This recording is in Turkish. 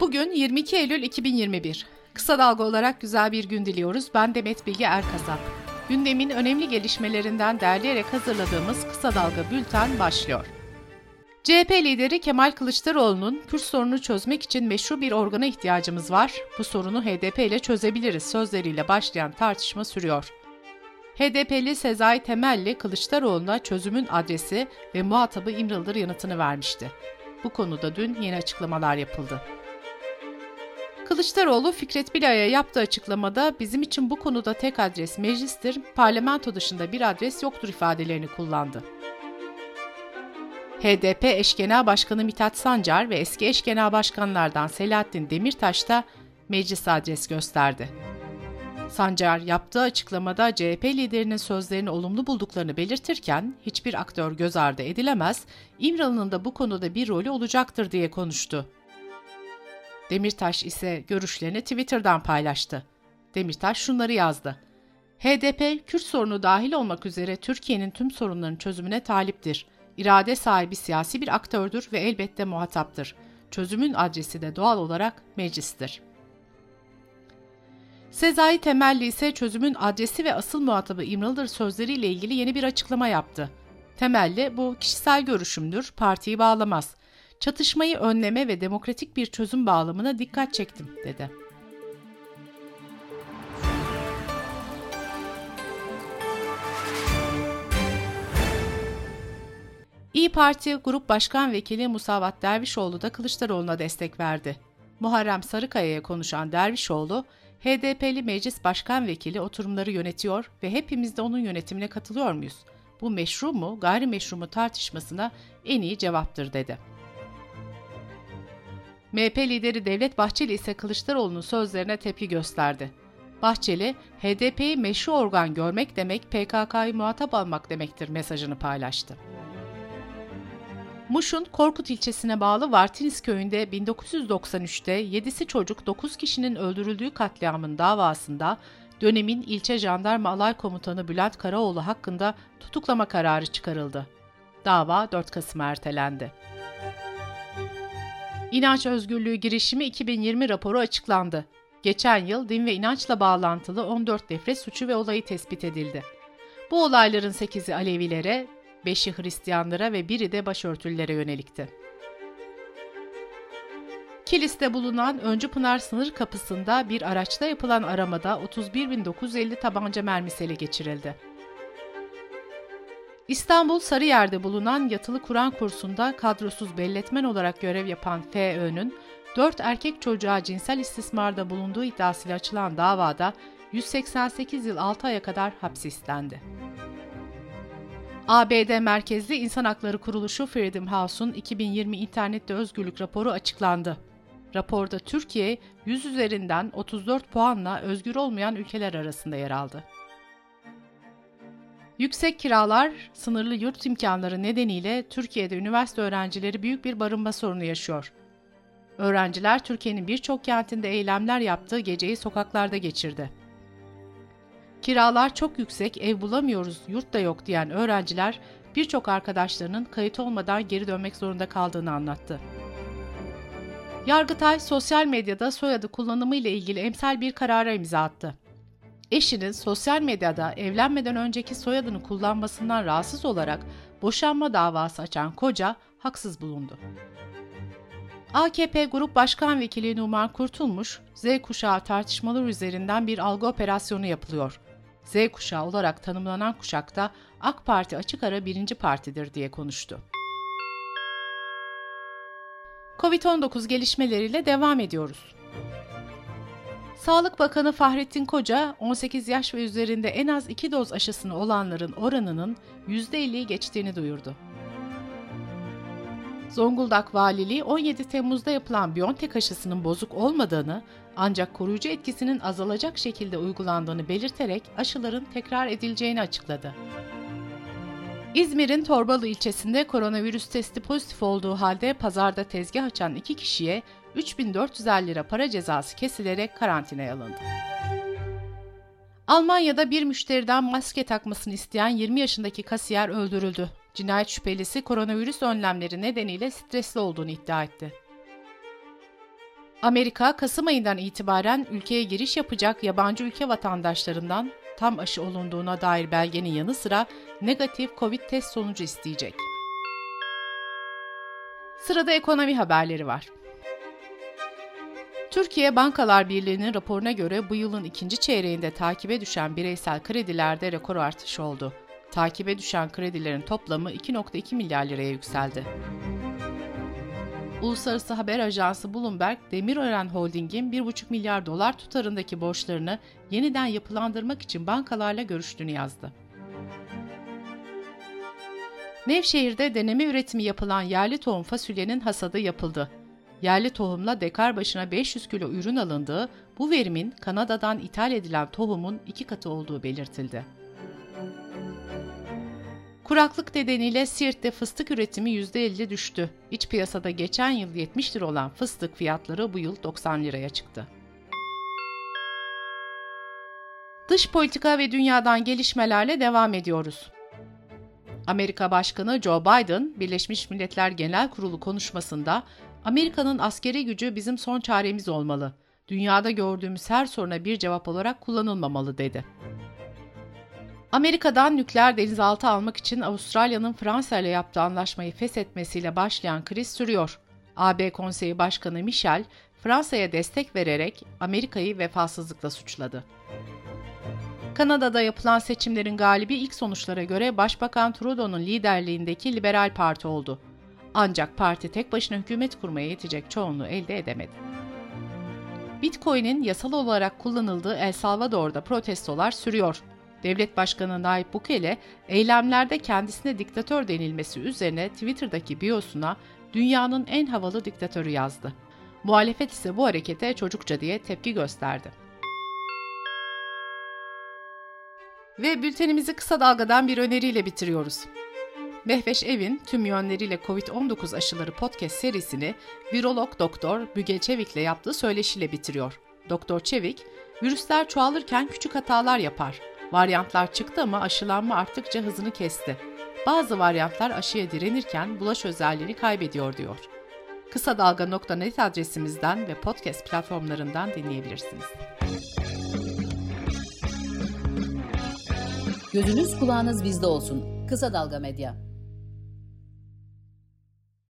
Bugün 22 Eylül 2021. Kısa dalga olarak güzel bir gün diliyoruz. Ben Demet Bilge Erkasap. Gündemin önemli gelişmelerinden derleyerek hazırladığımız Kısa Dalga Bülten başlıyor. CHP lideri Kemal Kılıçdaroğlu'nun Kürt sorunu çözmek için meşru bir organa ihtiyacımız var, bu sorunu HDP ile çözebiliriz sözleriyle başlayan tartışma sürüyor. HDP'li Sezai Temelli Kılıçdaroğlu'na çözümün adresi ve muhatabı İmralı'dır yanıtını vermişti. Bu konuda dün yeni açıklamalar yapıldı. Kılıçdaroğlu Fikret Bilay'a yaptığı açıklamada bizim için bu konuda tek adres meclistir, parlamento dışında bir adres yoktur ifadelerini kullandı. HDP eş genel başkanı Mithat Sancar ve eski eş genel başkanlardan Selahattin Demirtaş da meclis adres gösterdi. Sancar yaptığı açıklamada CHP liderinin sözlerini olumlu bulduklarını belirtirken hiçbir aktör göz ardı edilemez, İmralı'nın da bu konuda bir rolü olacaktır diye konuştu. Demirtaş ise görüşlerini Twitter'dan paylaştı. Demirtaş şunları yazdı. HDP, Kürt sorunu dahil olmak üzere Türkiye'nin tüm sorunlarının çözümüne taliptir. İrade sahibi siyasi bir aktördür ve elbette muhataptır. Çözümün adresi de doğal olarak meclistir. Sezai Temelli ise çözümün adresi ve asıl muhatabı İmralı'dır sözleriyle ilgili yeni bir açıklama yaptı. Temelli, bu kişisel görüşümdür, partiyi bağlamaz. Çatışmayı önleme ve demokratik bir çözüm bağlamına dikkat çektim, dedi. İyi Parti Grup Başkan Vekili Musavat Dervişoğlu da Kılıçdaroğlu'na destek verdi. Muharrem Sarıkaya'ya konuşan Dervişoğlu, HDP'li meclis başkan vekili oturumları yönetiyor ve hepimiz de onun yönetimine katılıyor muyuz? Bu meşru mu, gayrimeşru mu tartışmasına en iyi cevaptır dedi. MHP lideri Devlet Bahçeli ise Kılıçdaroğlu'nun sözlerine tepki gösterdi. Bahçeli, HDP'yi meşru organ görmek demek PKK'yı muhatap almak demektir mesajını paylaştı. Muş'un Korkut ilçesine bağlı Vartiniz köyünde 1993'te 7'si çocuk 9 kişinin öldürüldüğü katliamın davasında dönemin ilçe jandarma alay komutanı Bülent Karaoğlu hakkında tutuklama kararı çıkarıldı. Dava 4 Kasım'a ertelendi. İnanç Özgürlüğü girişimi 2020 raporu açıklandı. Geçen yıl din ve inançla bağlantılı 14 nefret suçu ve olayı tespit edildi. Bu olayların 8'i Alevilere, 5'i Hristiyanlara ve biri de başörtülülere yönelikti. Kilis'te bulunan Öncü Pınar sınır kapısında bir araçta yapılan aramada 31.950 tabanca mermisi ele geçirildi. İstanbul Sarıyer'de bulunan yatılı Kur'an kursunda kadrosuz belletmen olarak görev yapan FÖ'nün 4 erkek çocuğa cinsel istismarda bulunduğu iddiasıyla açılan davada 188 yıl 6 aya kadar hapsi istendi. ABD merkezli İnsan Hakları Kuruluşu Freedom House'un 2020 İnternette Özgürlük raporu açıklandı. Raporda Türkiye 100 üzerinden 34 puanla özgür olmayan ülkeler arasında yer aldı. Yüksek kiralar, sınırlı yurt imkanları nedeniyle Türkiye'de üniversite öğrencileri büyük bir barınma sorunu yaşıyor. Öğrenciler Türkiye'nin birçok kentinde eylemler yaptığı geceyi sokaklarda geçirdi. Kiralar çok yüksek, ev bulamıyoruz, yurt da yok diyen öğrenciler birçok arkadaşlarının kayıt olmadan geri dönmek zorunda kaldığını anlattı. Yargıtay sosyal medyada soyadı kullanımı ile ilgili emsal bir karara imza attı. Eşinin sosyal medyada evlenmeden önceki soyadını kullanmasından rahatsız olarak boşanma davası açan koca haksız bulundu. AKP Grup Başkan Vekili Numan Kurtulmuş, Z kuşağı tartışmalar üzerinden bir algı operasyonu yapılıyor. Z kuşağı olarak tanımlanan kuşakta AK Parti açık ara birinci partidir diye konuştu. Covid-19 gelişmeleriyle devam ediyoruz. Sağlık Bakanı Fahrettin Koca, 18 yaş ve üzerinde en az 2 doz aşısını olanların oranının %50'yi geçtiğini duyurdu. Zonguldak Valiliği 17 Temmuz'da yapılan Biontech aşısının bozuk olmadığını ancak koruyucu etkisinin azalacak şekilde uygulandığını belirterek aşıların tekrar edileceğini açıkladı. İzmir'in Torbalı ilçesinde koronavirüs testi pozitif olduğu halde pazarda tezgah açan iki kişiye 3450 lira para cezası kesilerek karantinaya alındı. Almanya'da bir müşteriden maske takmasını isteyen 20 yaşındaki kasiyer öldürüldü. Cinayet şüphelisi koronavirüs önlemleri nedeniyle stresli olduğunu iddia etti. Amerika, Kasım ayından itibaren ülkeye giriş yapacak yabancı ülke vatandaşlarından tam aşı olunduğuna dair belgenin yanı sıra negatif COVID test sonucu isteyecek. Sırada ekonomi haberleri var. Türkiye Bankalar Birliği'nin raporuna göre bu yılın ikinci çeyreğinde takibe düşen bireysel kredilerde rekor artış oldu. Takibe düşen kredilerin toplamı 2.2 milyar liraya yükseldi. Uluslararası haber ajansı Bloomberg, Demirören Holding'in 1,5 milyar dolar tutarındaki borçlarını yeniden yapılandırmak için bankalarla görüştüğünü yazdı. Nevşehir'de deneme üretimi yapılan yerli tohum fasulyenin hasadı yapıldı. Yerli tohumla dekar başına 500 kilo ürün alındığı, bu verimin Kanada'dan ithal edilen tohumun iki katı olduğu belirtildi. Kuraklık nedeniyle Siirt'te fıstık üretimi %50 düştü. İç piyasada geçen yıl 70 lira olan fıstık fiyatları bu yıl 90 liraya çıktı. Dış politika ve dünyadan gelişmelerle devam ediyoruz. Amerika Başkanı Joe Biden, Birleşmiş Milletler Genel Kurulu konuşmasında Amerika'nın askeri gücü bizim son çaremiz olmalı. Dünyada gördüğümüz her soruna bir cevap olarak kullanılmamalı dedi. Amerika'dan nükleer denizaltı almak için Avustralya'nın Fransa ile yaptığı anlaşmayı feshetmesiyle başlayan kriz sürüyor. AB Konseyi Başkanı Michel, Fransa'ya destek vererek Amerika'yı vefasızlıkla suçladı. Kanada'da yapılan seçimlerin galibi ilk sonuçlara göre Başbakan Trudeau'nun liderliğindeki Liberal Parti oldu. Ancak parti tek başına hükümet kurmaya yetecek çoğunluğu elde edemedi. Bitcoin'in yasal olarak kullanıldığı El Salvador'da protestolar sürüyor. Devlet Başkanı Nayib Bukele, eylemlerde kendisine diktatör denilmesi üzerine Twitter'daki biosuna dünyanın en havalı diktatörü yazdı. Muhalefet ise bu harekete çocukça diye tepki gösterdi. Ve bültenimizi kısa dalgadan bir öneriyle bitiriyoruz. Mehveş Evin tüm yönleriyle COVID-19 aşıları podcast serisini virolog doktor Büge Çevik'le yaptığı söyleşiyle bitiriyor. Doktor Çevik, virüsler çoğalırken küçük hatalar yapar. Varyantlar çıktı ama aşılanma arttıkça hızını kesti. Bazı varyantlar aşıya direnirken bulaş özelliğini kaybediyor diyor. Kısa Dalga.net adresimizden ve podcast platformlarından dinleyebilirsiniz. Gözünüz kulağınız bizde olsun. Kısa Dalga Medya.